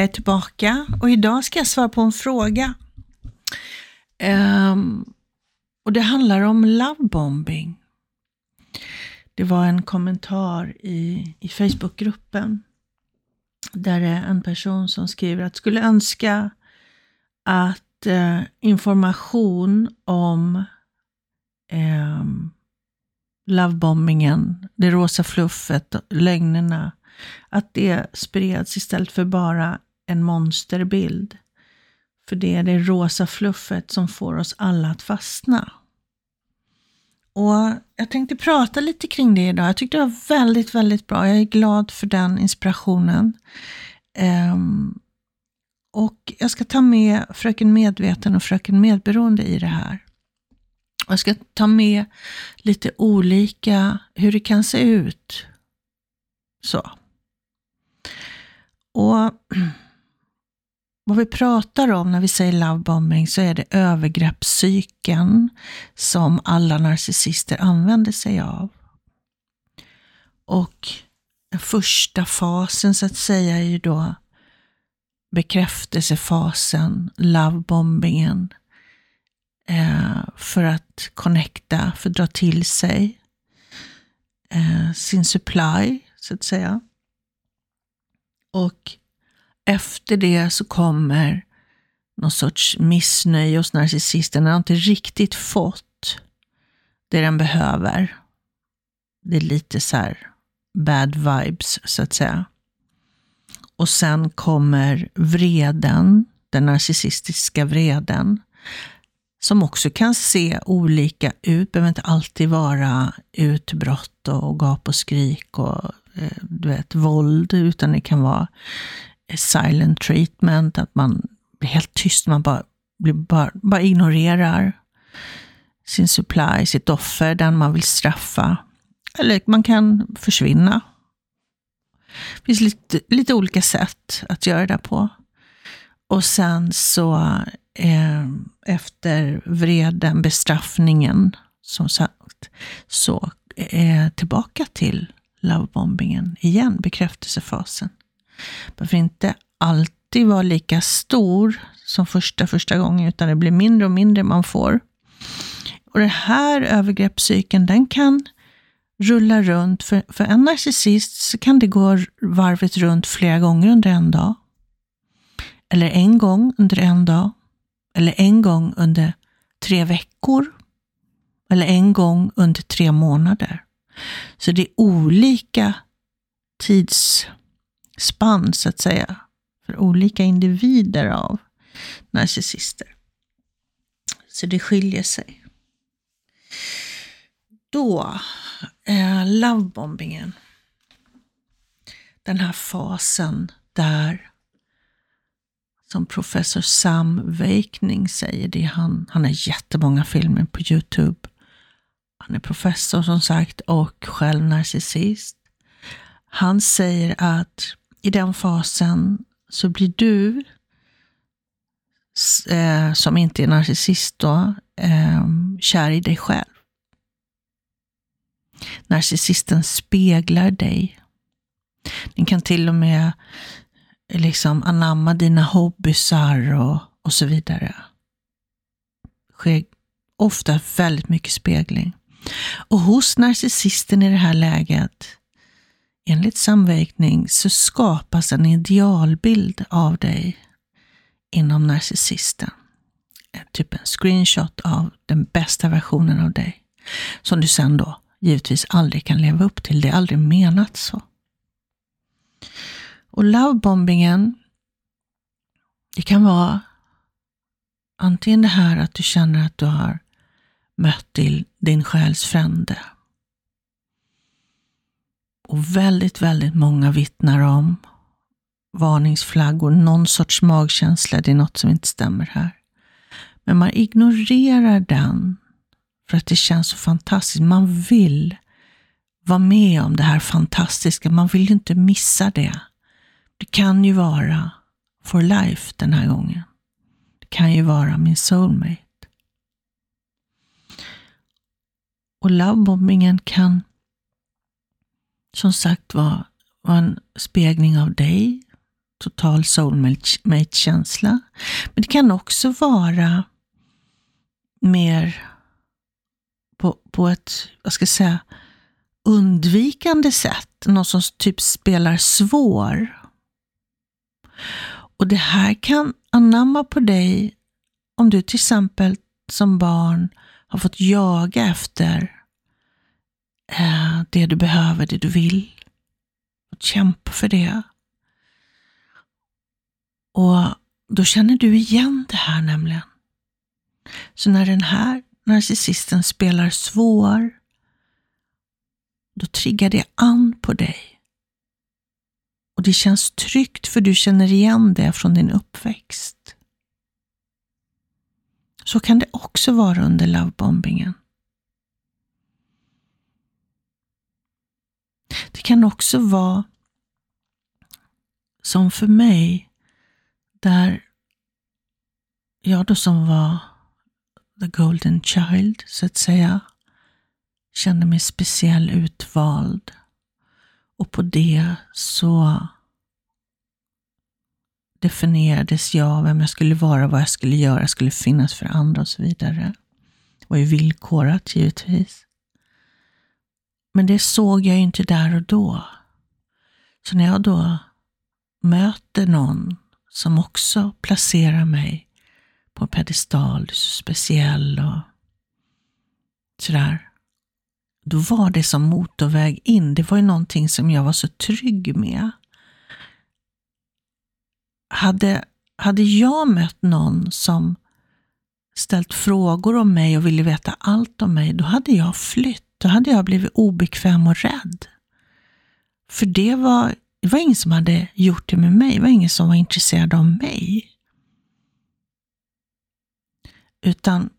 Jag är tillbaka och idag ska jag svara på en fråga. Um, och Det handlar om lovebombing. Det var en kommentar i, i Facebookgruppen där det är en person som skriver att skulle önska att eh, information om eh, lovebombingen, det rosa fluffet, lögnerna, att det spreds istället för bara en monsterbild. För det är det rosa fluffet som får oss alla att fastna. Och Jag tänkte prata lite kring det idag. Jag tyckte det var väldigt, väldigt bra. Jag är glad för den inspirationen. Um, och Jag ska ta med Fröken Medveten och Fröken Medberoende i det här. Jag ska ta med lite olika, hur det kan se ut. Så. Och vad vi pratar om när vi säger lovebombing så är det övergreppscykeln som alla narcissister använder sig av. Och den första fasen så att säga är ju då bekräftelsefasen, lovebombingen. Eh, för att connecta, för att dra till sig eh, sin supply, så att säga. Och efter det så kommer någon sorts missnöje hos narcissisten. Den har inte riktigt fått det den behöver. Det är lite så här bad vibes, så att säga. Och sen kommer vreden, den narcissistiska vreden, som också kan se olika ut. behöver inte alltid vara utbrott och gap och skrik och eh, du vet, våld, utan det kan vara silent treatment, att man blir helt tyst, man bara, blir bara, bara ignorerar sin supply, sitt offer, den man vill straffa. Eller man kan försvinna. Det finns lite, lite olika sätt att göra det på. Och sen så eh, efter vreden, bestraffningen, som sagt, så eh, tillbaka till lovebombingen igen, bekräftelsefasen behöver inte alltid vara lika stor som första, första gången, utan det blir mindre och mindre man får. Och den här övergreppscykeln, den kan rulla runt. För, för en narcissist så kan det gå varvet runt flera gånger under en dag. Eller en gång under en dag. Eller en gång under tre veckor. Eller en gång under tre månader. Så det är olika tids spann, så att säga, för olika individer av narcissister. Så det skiljer sig. Då, eh, lovebombingen. Den här fasen där, som professor Sam Wakening säger, det är han, han har jättemånga filmer på Youtube. Han är professor som sagt och själv narcissist. Han säger att i den fasen så blir du, eh, som inte är narcissist då, eh, kär i dig själv. Narcissisten speglar dig. Den kan till och med liksom anamma dina hobbysar och, och så vidare. Det sker ofta väldigt mycket spegling. Och hos narcissisten i det här läget Enligt samvägning så skapas en idealbild av dig inom narcissisten. Eh, typ en screenshot av den bästa versionen av dig. Som du sen då givetvis aldrig kan leva upp till. Det är aldrig menat så. Och lovebombingen, det kan vara antingen det här att du känner att du har mött din själs frände och väldigt, väldigt många vittnar om varningsflaggor, någon sorts magkänsla, det är något som inte stämmer här. Men man ignorerar den för att det känns så fantastiskt. Man vill vara med om det här fantastiska. Man vill ju inte missa det. Det kan ju vara for life den här gången. Det kan ju vara min soulmate. Och lovebombingen kan som sagt var, var en spegling av dig, total soulmate-känsla. Men det kan också vara mer på, på ett, vad ska jag säga, undvikande sätt. Någon som typ spelar svår. Och det här kan anamma på dig om du till exempel som barn har fått jaga efter Eh, det du behöver, det du vill. Och kämpa för det. Och då känner du igen det här nämligen. Så när den här narcissisten spelar svår, då triggar det an på dig. Och det känns tryggt för du känner igen det från din uppväxt. Så kan det också vara under lovebombingen. Det kan också vara som för mig, där jag då som var the golden child, så att säga, kände mig speciell utvald. Och på det så definierades jag, vem jag skulle vara, vad jag skulle göra, skulle finnas för andra och så vidare. Det var ju villkorat givetvis. Men det såg jag ju inte där och då. Så när jag då möter någon som också placerar mig på en pedestal, du är så speciell och sådär. Då var det som motorväg in. Det var ju någonting som jag var så trygg med. Hade, hade jag mött någon som ställt frågor om mig och ville veta allt om mig, då hade jag flytt. Då hade jag blivit obekväm och rädd. För det var, det var ingen som hade gjort det med mig. Det var ingen som var intresserad av mig. Utan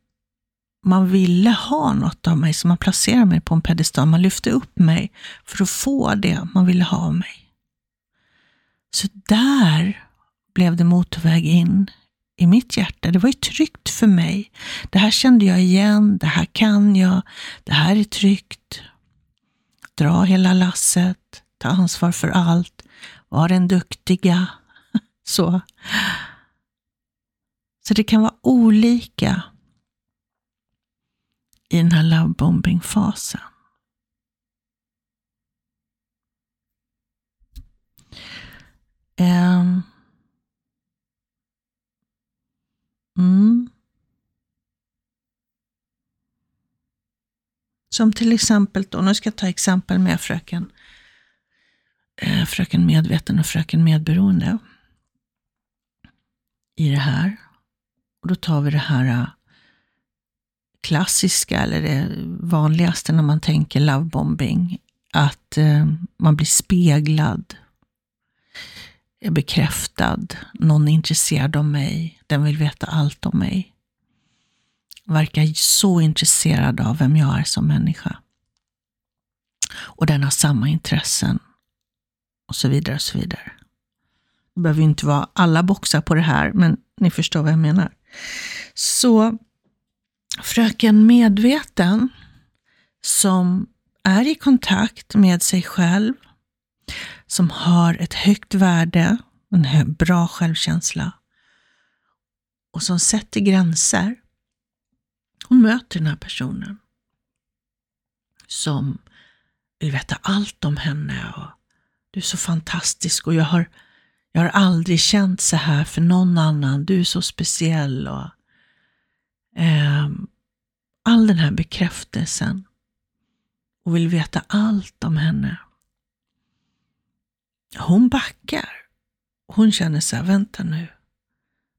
man ville ha något av mig, så man placerade mig på en pedestal. Man lyfte upp mig för att få det man ville ha av mig. Så där blev det motorväg in i mitt hjärta. Det var ju tryggt för mig. Det här kände jag igen, det här kan jag, det här är tryggt. Dra hela lasset, ta ansvar för allt, var den duktiga. Så. Så det kan vara olika i den här lovebombing-fasen. Som till exempel, då, nu ska jag ta exempel med fröken, eh, fröken medveten och fröken medberoende i det här. Och då tar vi det här eh, klassiska, eller det vanligaste när man tänker lovebombing, att eh, man blir speglad, är bekräftad, någon är intresserad av mig, den vill veta allt om mig. Verkar så intresserad av vem jag är som människa. Och den har samma intressen och så vidare och så vidare. Det behöver inte vara alla boxar på det här, men ni förstår vad jag menar. Så fröken medveten som är i kontakt med sig själv, som har ett högt värde, en bra självkänsla och som sätter gränser. Hon möter den här personen som vill veta allt om henne och du är så fantastisk och jag har jag har aldrig känt så här för någon annan. Du är så speciell. Och, eh, all den här bekräftelsen. Och vill veta allt om henne. Hon backar. Hon känner så här, vänta nu.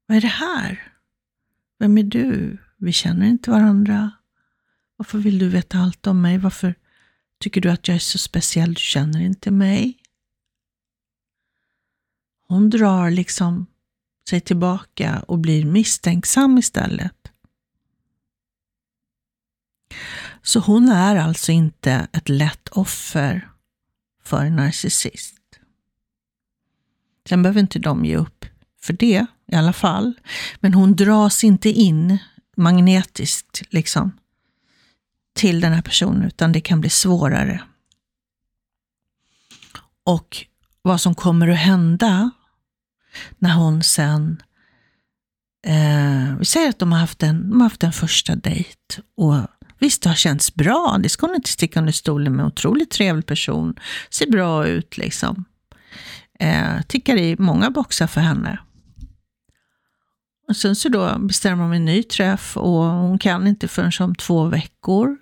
Vad är det här? Vem är du? Vi känner inte varandra. Varför vill du veta allt om mig? Varför tycker du att jag är så speciell? Du känner inte mig. Hon drar liksom sig tillbaka och blir misstänksam istället. Så hon är alltså inte ett lätt offer för en narcissist. Sen behöver inte de ge upp för det i alla fall. Men hon dras inte in magnetiskt liksom till den här personen, utan det kan bli svårare. Och vad som kommer att hända När hon sen, eh, vi säger att de har, haft en, de har haft en första dejt och visst det har känts bra, det ska hon inte sticka under stolen med, otroligt trevlig person, ser bra ut liksom. Eh, tickar i många boxar för henne. Och sen så då bestämmer de en ny träff och hon kan inte förrän om två veckor.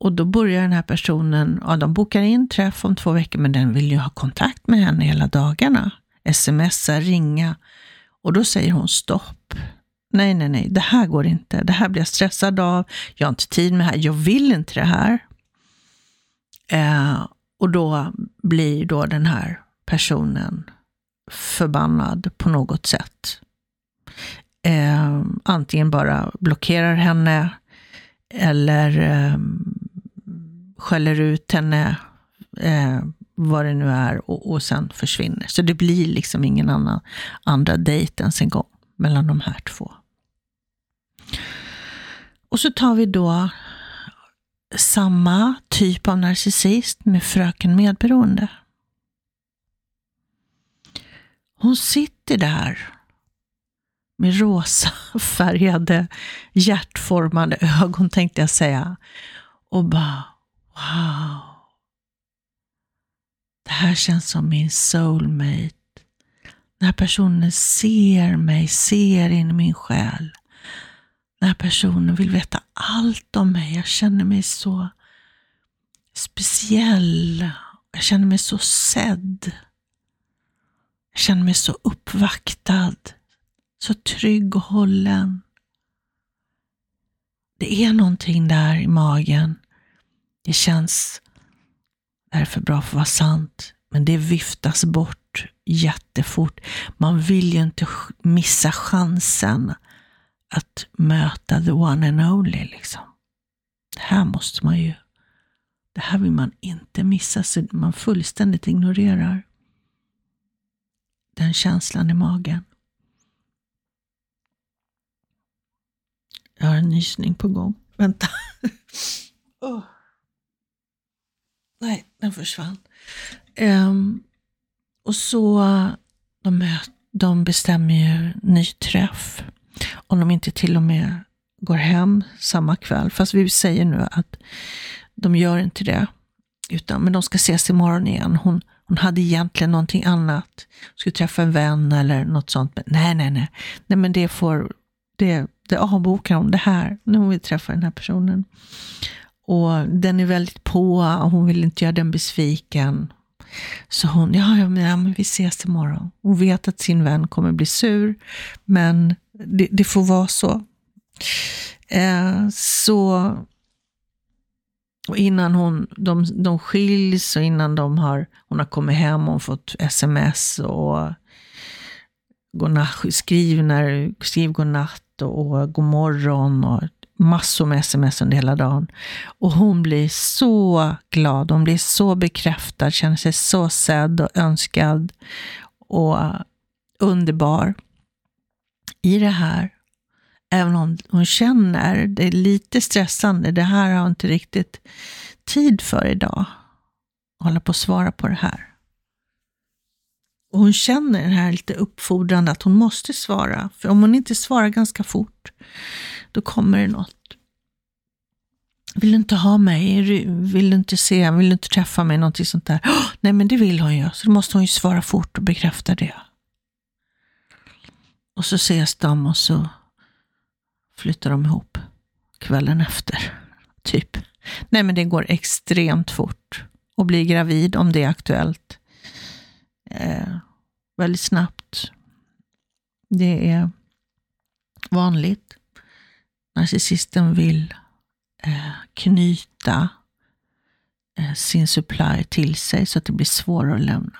Och då börjar den här personen, ja de bokar in träff om två veckor, men den vill ju ha kontakt med henne hela dagarna. Smsa, ringa. Och då säger hon stopp. Nej, nej, nej, det här går inte. Det här blir jag stressad av. Jag har inte tid med det här. Jag vill inte det här. Eh, och då blir då den här personen förbannad på något sätt. Eh, antingen bara blockerar henne eller eh, skäller ut henne, eh, vad det nu är, och, och sen försvinner. Så det blir liksom ingen annan andra dejt ens en gång mellan de här två. Och så tar vi då samma typ av narcissist med fröken medberoende. Hon sitter där med rosa färgade hjärtformade ögon tänkte jag säga. Och bara wow. Det här känns som min soulmate. Den här personen ser mig, ser in i min själ. Den här personen vill veta allt om mig. Jag känner mig så speciell. Jag känner mig så sedd. Jag känner mig så uppvaktad, så trygg och hållen. Det är någonting där i magen. Det känns därför bra för att vara sant, men det viftas bort jättefort. Man vill ju inte missa chansen att möta the one and only. Liksom. Det här måste man ju, det här vill man inte missa, så man fullständigt ignorerar den känslan i magen. Jag har en nysning på gång. Vänta. oh. Nej, den försvann. Um, och så de, de bestämmer ju ny träff. Om de inte till och med går hem samma kväll. Fast vi säger nu att de gör inte det. Utan, men de ska ses imorgon igen. Hon, hon hade egentligen någonting annat. Skulle träffa en vän eller något sånt. Men nej, nej, nej. Nej, men det får, det, det avbokar hon det här. Nu hon vill träffa den här personen. Och den är väldigt på och hon vill inte göra den besviken. Så hon, ja, ja, men, ja, men vi ses imorgon. Hon vet att sin vän kommer bli sur, men det, det får vara så. Eh, så och innan hon, de, de skiljs och innan de har, hon har kommit hem och fått sms och godnatt, skriv, när, skriv godnatt och, och god morgon och massor med sms under hela dagen. Och hon blir så glad, hon blir så bekräftad, känner sig så sedd och önskad och underbar. I det här Även om hon känner det är lite stressande, det här har hon inte riktigt tid för idag. Hålla på att svara på det här. Och hon känner det här lite uppfordrande att hon måste svara. För om hon inte svarar ganska fort, då kommer det något. Vill du inte ha mig? Vill du inte se? Vill du inte träffa mig? Någonting sånt där. Oh, nej, men det vill hon ju. Så då måste hon ju svara fort och bekräfta det. Och så ses de och så flyttar de ihop kvällen efter. Typ. Nej, men det går extremt fort. Och bli gravid om det är aktuellt. Eh, väldigt snabbt. Det är vanligt. Narcissisten vill eh, knyta eh, sin supply till sig så att det blir svårare att lämna.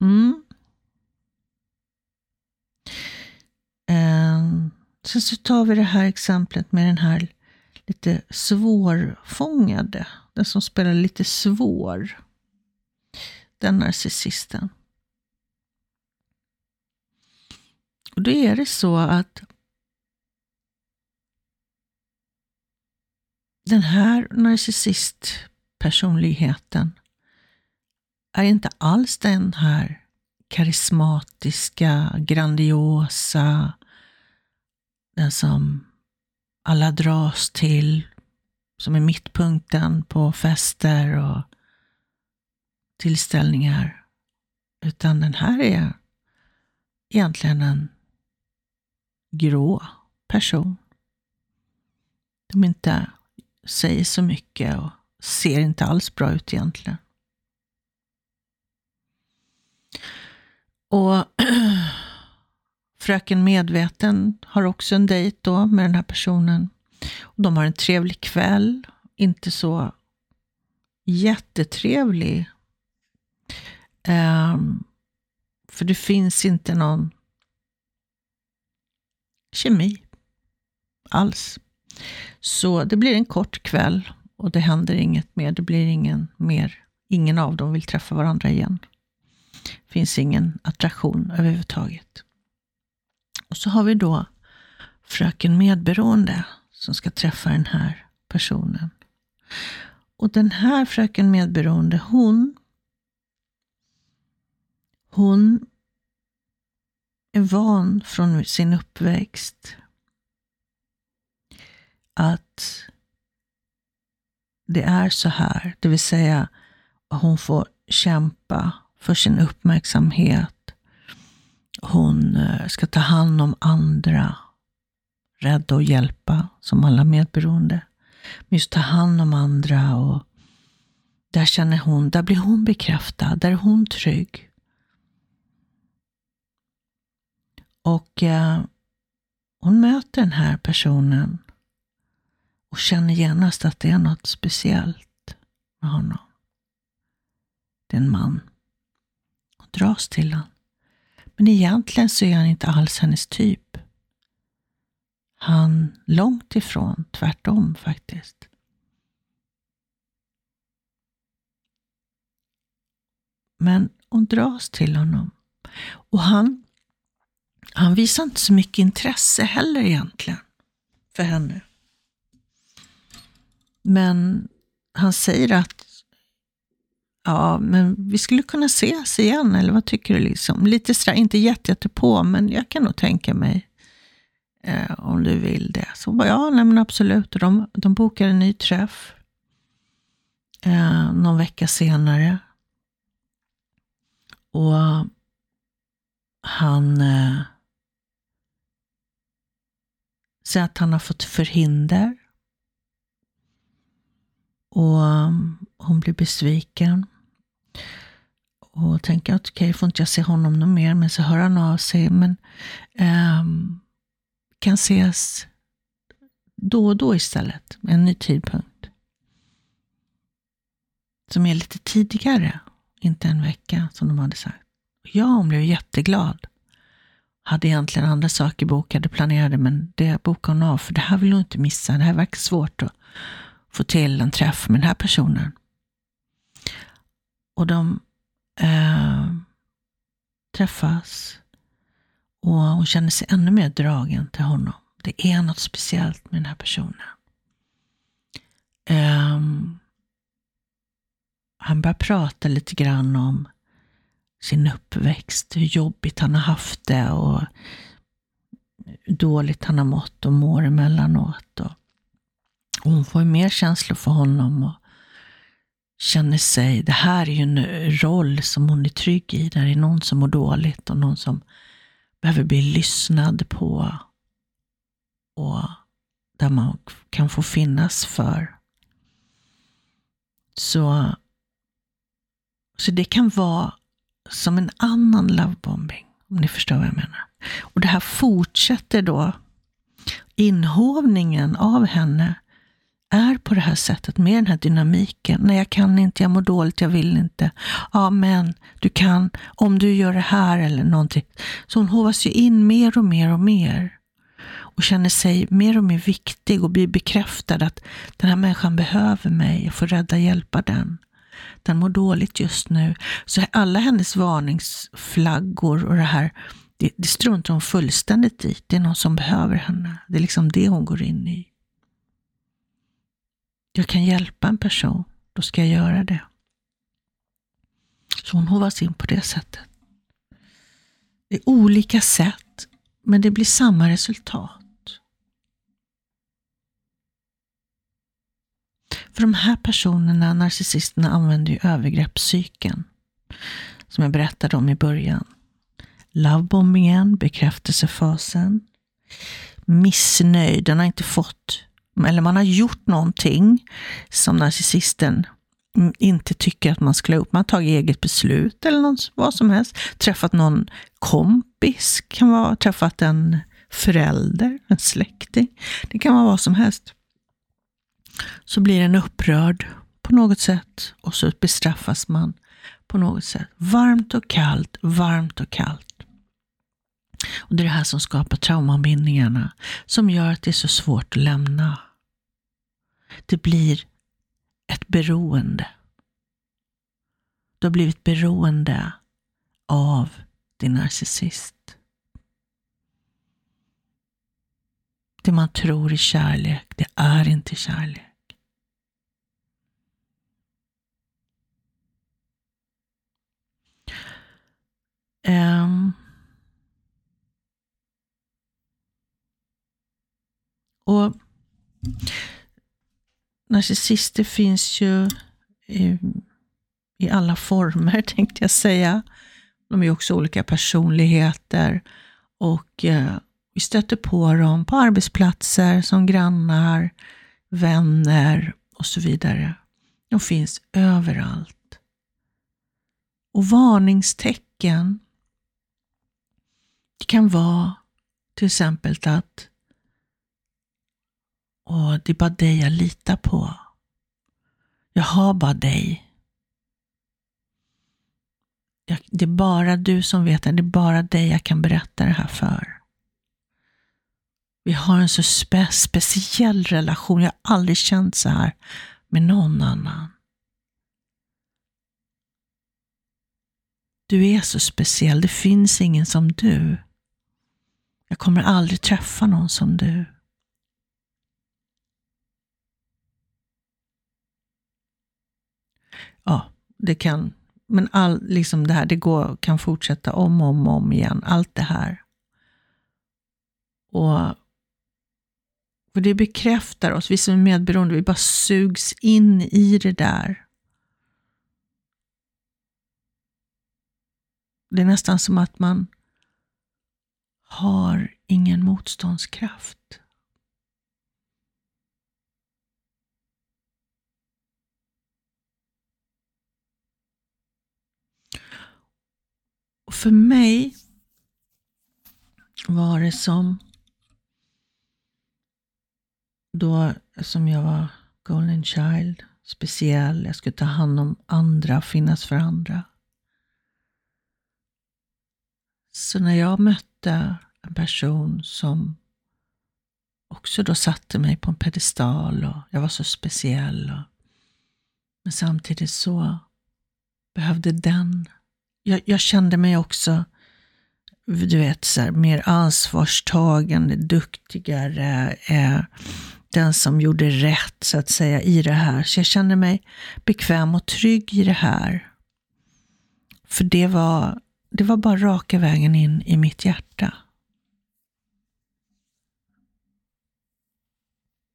Mm. Ehm, sen så tar vi det här exemplet med den här lite svårfångade, den som spelar lite svår. Den narcissisten. Och då är det så att den här narcissistpersonligheten är inte alls den här karismatiska, grandiosa, den som alla dras till, som är mittpunkten på fester och tillställningar. Utan den här är egentligen en grå person. De inte säger så mycket och ser inte alls bra ut egentligen. Och fröken Medveten har också en dejt då med den här personen. Och de har en trevlig kväll, inte så jättetrevlig. Um, för det finns inte någon kemi alls. Så det blir en kort kväll och det händer inget mer. Det blir ingen mer. Ingen av dem vill träffa varandra igen. Det finns ingen attraktion överhuvudtaget. Och så har vi då fröken Medberoende som ska träffa den här personen. Och den här fröken Medberoende, hon hon är van från sin uppväxt att det är så här, det vill säga hon får kämpa för sin uppmärksamhet. Hon eh, ska ta hand om andra, rädda och hjälpa som alla medberoende. Men just ta hand om andra och där känner hon, där blir hon bekräftad, där är hon trygg. Och eh, hon möter den här personen och känner genast att det är något speciellt med honom. Det är en man. Dras till honom. Men egentligen så är han inte alls hennes typ. Han långt ifrån, tvärtom faktiskt. Men hon dras till honom. Och han han visar inte så mycket intresse heller egentligen för henne. Men han säger att ja, men vi skulle kunna ses igen, eller vad tycker du? liksom? Lite sådär, inte jätte, jätte på, men jag kan nog tänka mig eh, om du vill det. Så hon bara, ja, nej, men absolut. Och de, de bokar en ny träff eh, någon vecka senare. Och han eh, säger att han har fått förhinder. Och eh, hon blir besviken. Och tänker att okej, okay, får inte jag se honom någon mer. Men så hör han av sig. Men um, kan ses då och då istället. Med en ny tidpunkt. Som är lite tidigare. Inte en vecka som de hade sagt. Ja, hon blev jätteglad. Hade egentligen andra saker bokade, planerade, men det bokade hon av. För det här vill hon inte missa. Det här verkar svårt att få till en träff med den här personen. Och de eh, träffas och hon känner sig ännu mer dragen till honom. Det är något speciellt med den här personen. Um, han börjar prata lite grann om sin uppväxt, hur jobbigt han har haft det och hur dåligt han har mått och mår emellanåt. Och, hon får mer känslor för honom och känner sig, det här är ju en roll som hon är trygg i. Där är någon som mår dåligt och någon som behöver bli lyssnad på. Och där man kan få finnas för. Så, så det kan vara som en annan lovebombing. Om ni förstår vad jag menar. Och det här fortsätter då. Inhovningen av henne är på det här sättet, med den här dynamiken. Nej, jag kan inte, jag mår dåligt, jag vill inte. Ja, men du kan, om du gör det här eller någonting. Så hon hovas ju in mer och mer och mer. Och känner sig mer och mer viktig och blir bekräftad att den här människan behöver mig, jag får rädda, hjälpa den den mår dåligt just nu. Så alla hennes varningsflaggor och det här, det, det struntar hon fullständigt i. Det är någon som behöver henne. Det är liksom det hon går in i. Jag kan hjälpa en person. då ska jag göra det. Så hon hovas in på det sättet. Det är olika sätt, men det blir samma resultat. För de här personerna, narcissisterna, använder ju övergreppspsyken. Som jag berättade om i början. Lovebombingen, bekräftelsefasen. Missnöjd, den har inte fått, eller man har gjort någonting som narcissisten inte tycker att man skulle ha gjort. Man har tagit eget beslut eller något, vad som helst. Träffat någon kompis, kan vara träffat en förälder, en släkting. Det kan vara vad som helst så blir den upprörd på något sätt och så bestraffas man på något sätt. Varmt och kallt, varmt och kallt. Och Det är det här som skapar traumabindningarna, som gör att det är så svårt att lämna. Det blir ett beroende. Du har blivit beroende av din narcissist. Det man tror är kärlek, det är inte kärlek. Um, och Narcissister finns ju i, i alla former, tänkte jag säga. De är också olika personligheter och eh, vi stöter på dem på arbetsplatser, som grannar, vänner och så vidare. De finns överallt. Och varningstecken det kan vara till exempel att och det är bara dig jag litar på. Jag har bara dig. Jag, det är bara du som vet det. Det är bara dig jag kan berätta det här för. Vi har en så spe speciell relation. Jag har aldrig känt så här med någon annan. Du är så speciell. Det finns ingen som du. Jag kommer aldrig träffa någon som du. Ja, det kan, men all, liksom det här, det går, kan fortsätta om och om, om igen. Allt det här. Och och det bekräftar oss, vi som är medberoende, vi bara sugs in i det där. Det är nästan som att man har ingen motståndskraft. Och för mig var det som då som jag var golden child, speciell, jag skulle ta hand om andra, finnas för andra. Så när jag mötte en person som också då satte mig på en pedestal och jag var så speciell. Och, men samtidigt så behövde den, jag, jag kände mig också, du vet, så här, mer ansvarstagande, duktigare, eh, den som gjorde rätt så att säga i det här. Så jag kände mig bekväm och trygg i det här. För det var, det var bara raka vägen in i mitt hjärta.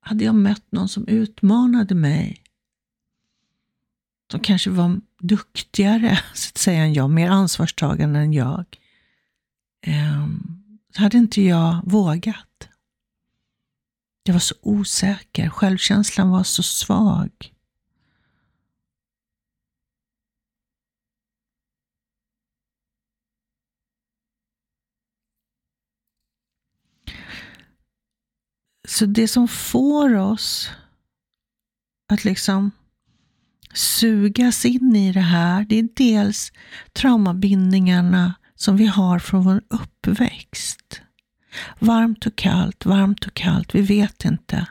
Hade jag mött någon som utmanade mig, som kanske var duktigare så att säga än jag, mer ansvarstagande än jag, ehm, så hade inte jag vågat. Jag var så osäker, självkänslan var så svag. Så det som får oss att liksom sugas in i det här, det är dels traumabindningarna som vi har från vår uppväxt. Varmt och kallt, varmt och kallt, vi vet inte.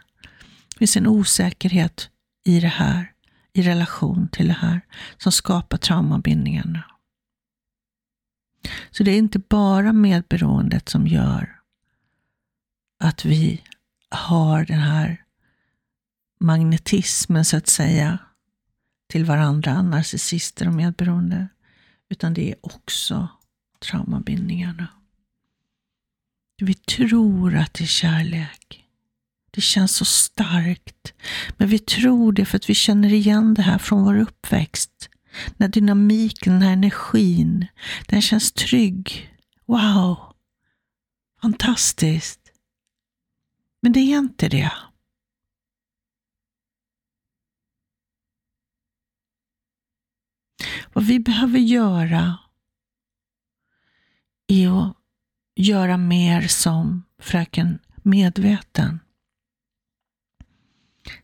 Det finns en osäkerhet i det här, i relation till det här, som skapar traumabindningarna. Så det är inte bara medberoendet som gör att vi har den här magnetismen så att säga till varandra, narcissister och medberoende, utan det är också traumabindningarna. Vi tror att det är kärlek. Det känns så starkt. Men vi tror det för att vi känner igen det här från vår uppväxt. När dynamiken, den här energin, den känns trygg. Wow! Fantastiskt. Men det är inte det. Vad vi behöver göra är att göra mer som fröken Medveten.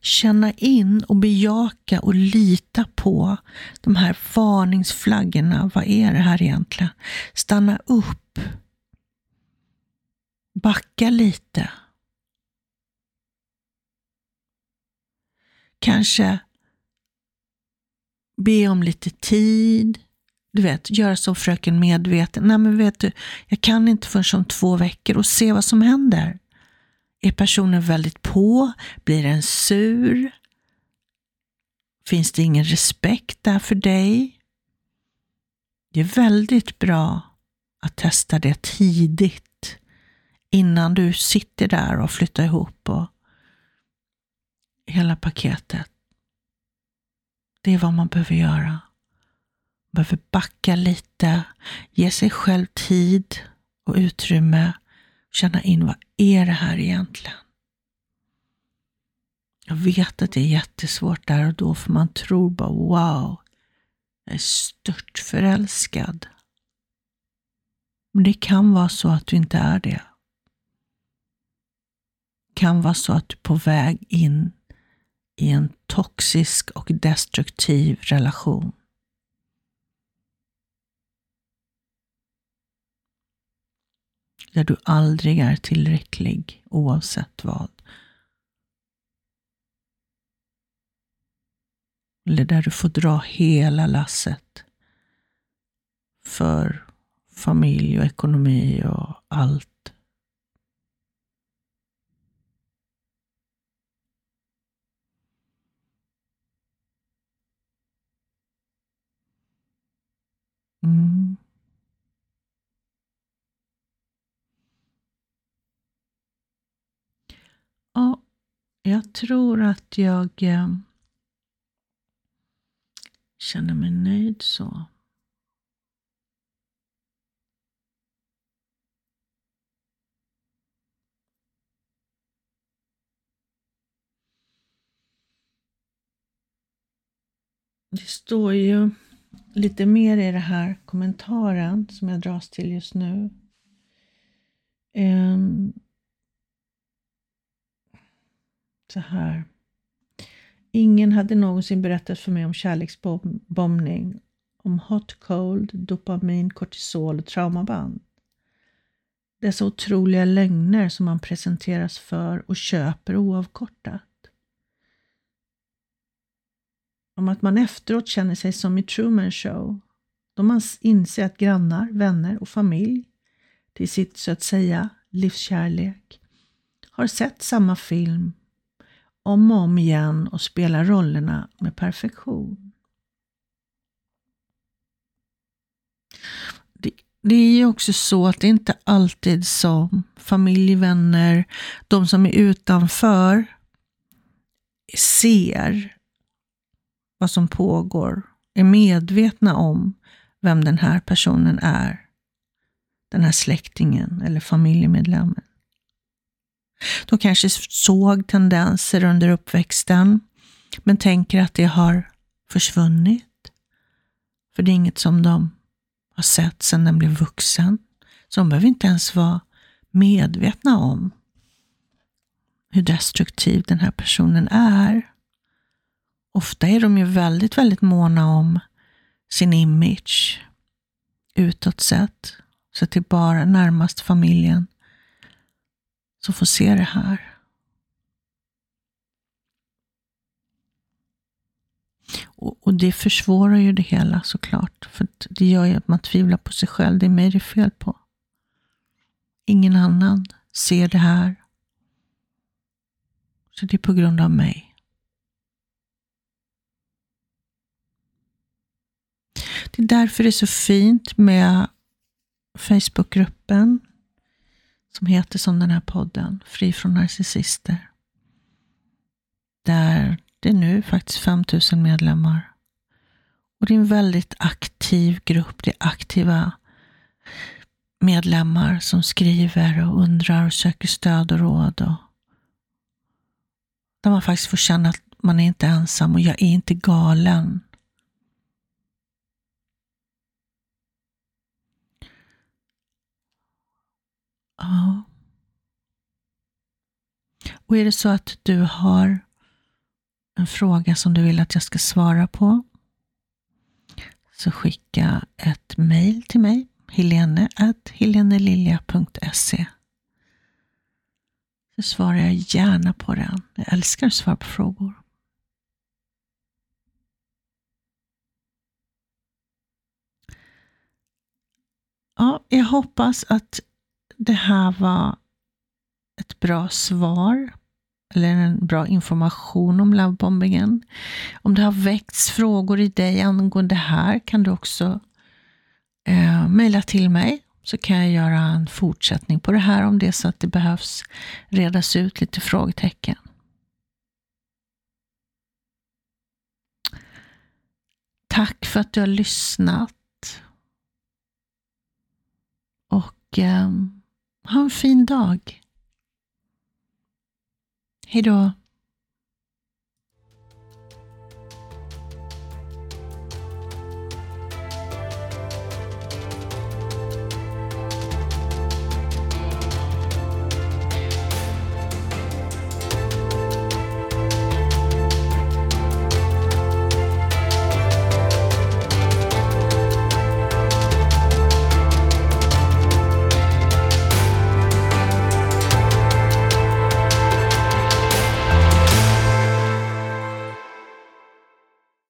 Känna in och bejaka och lita på de här varningsflaggorna. Vad är det här egentligen? Stanna upp. Backa lite. Kanske be om lite tid. Du vet, göra som fröken medveten. Nej men vet du, jag kan inte förrän om två veckor och se vad som händer. Är personen väldigt på? Blir den sur? Finns det ingen respekt där för dig? Det är väldigt bra att testa det tidigt innan du sitter där och flyttar ihop och hela paketet. Det är vad man behöver göra. Man behöver backa lite, ge sig själv tid och utrymme, känna in vad är det här egentligen? Jag vet att det är jättesvårt där och då, för man tror bara wow, jag är stört förälskad. Men det kan vara så att du inte är det. Det kan vara så att du är på väg in i en toxisk och destruktiv relation. Där du aldrig är tillräcklig oavsett vad. Eller där du får dra hela lasset för familj och ekonomi och allt. Mm. Ja, jag tror att jag eh, känner mig nöjd så. Det står ju lite mer i den här kommentaren som jag dras till just nu. Um, så här. Ingen hade någonsin berättat för mig om kärleksbombning, om hot cold, dopamin, kortisol och traumaband. Dessa otroliga lögner som man presenteras för och köper oavkortat om att man efteråt känner sig som i Truman Show, då man inser att grannar, vänner och familj till sitt så att säga livskärlek har sett samma film om och om igen och spelar rollerna med perfektion. Det, det är ju också så att det inte alltid som familj, vänner, de som är utanför ser vad som pågår, är medvetna om vem den här personen är. Den här släktingen eller familjemedlemmen. De kanske såg tendenser under uppväxten, men tänker att det har försvunnit. För det är inget som de har sett sedan den blev vuxen. Så de behöver inte ens vara medvetna om hur destruktiv den här personen är. Ofta är de ju väldigt, väldigt måna om sin image utåt sett. Så att det är bara närmast familjen som får se det här. Och, och det försvårar ju det hela såklart. För det gör ju att man tvivlar på sig själv. Det är mig det är fel på. Ingen annan ser det här. Så det är på grund av mig. Det är därför det är så fint med Facebookgruppen som heter som den här podden, Fri från narcissister. Där det är nu faktiskt 5000 medlemmar. Och det är en väldigt aktiv grupp. Det är aktiva medlemmar som skriver och undrar och söker stöd och råd. Och där man faktiskt får känna att man är inte ensam och jag är inte galen. Ja. Och är det så att du har en fråga som du vill att jag ska svara på så skicka ett mejl till mig, helene.helenelilja.se. så svarar jag gärna på den. Jag älskar att svara på frågor. Ja, jag hoppas att det här var ett bra svar eller en bra information om lovebombingen. Om det har väckts frågor i dig angående det här kan du också eh, mejla till mig så kan jag göra en fortsättning på det här om det är så att det behövs redas ut lite frågetecken. Tack för att du har lyssnat. Och eh, ha en fin dag. Hej då.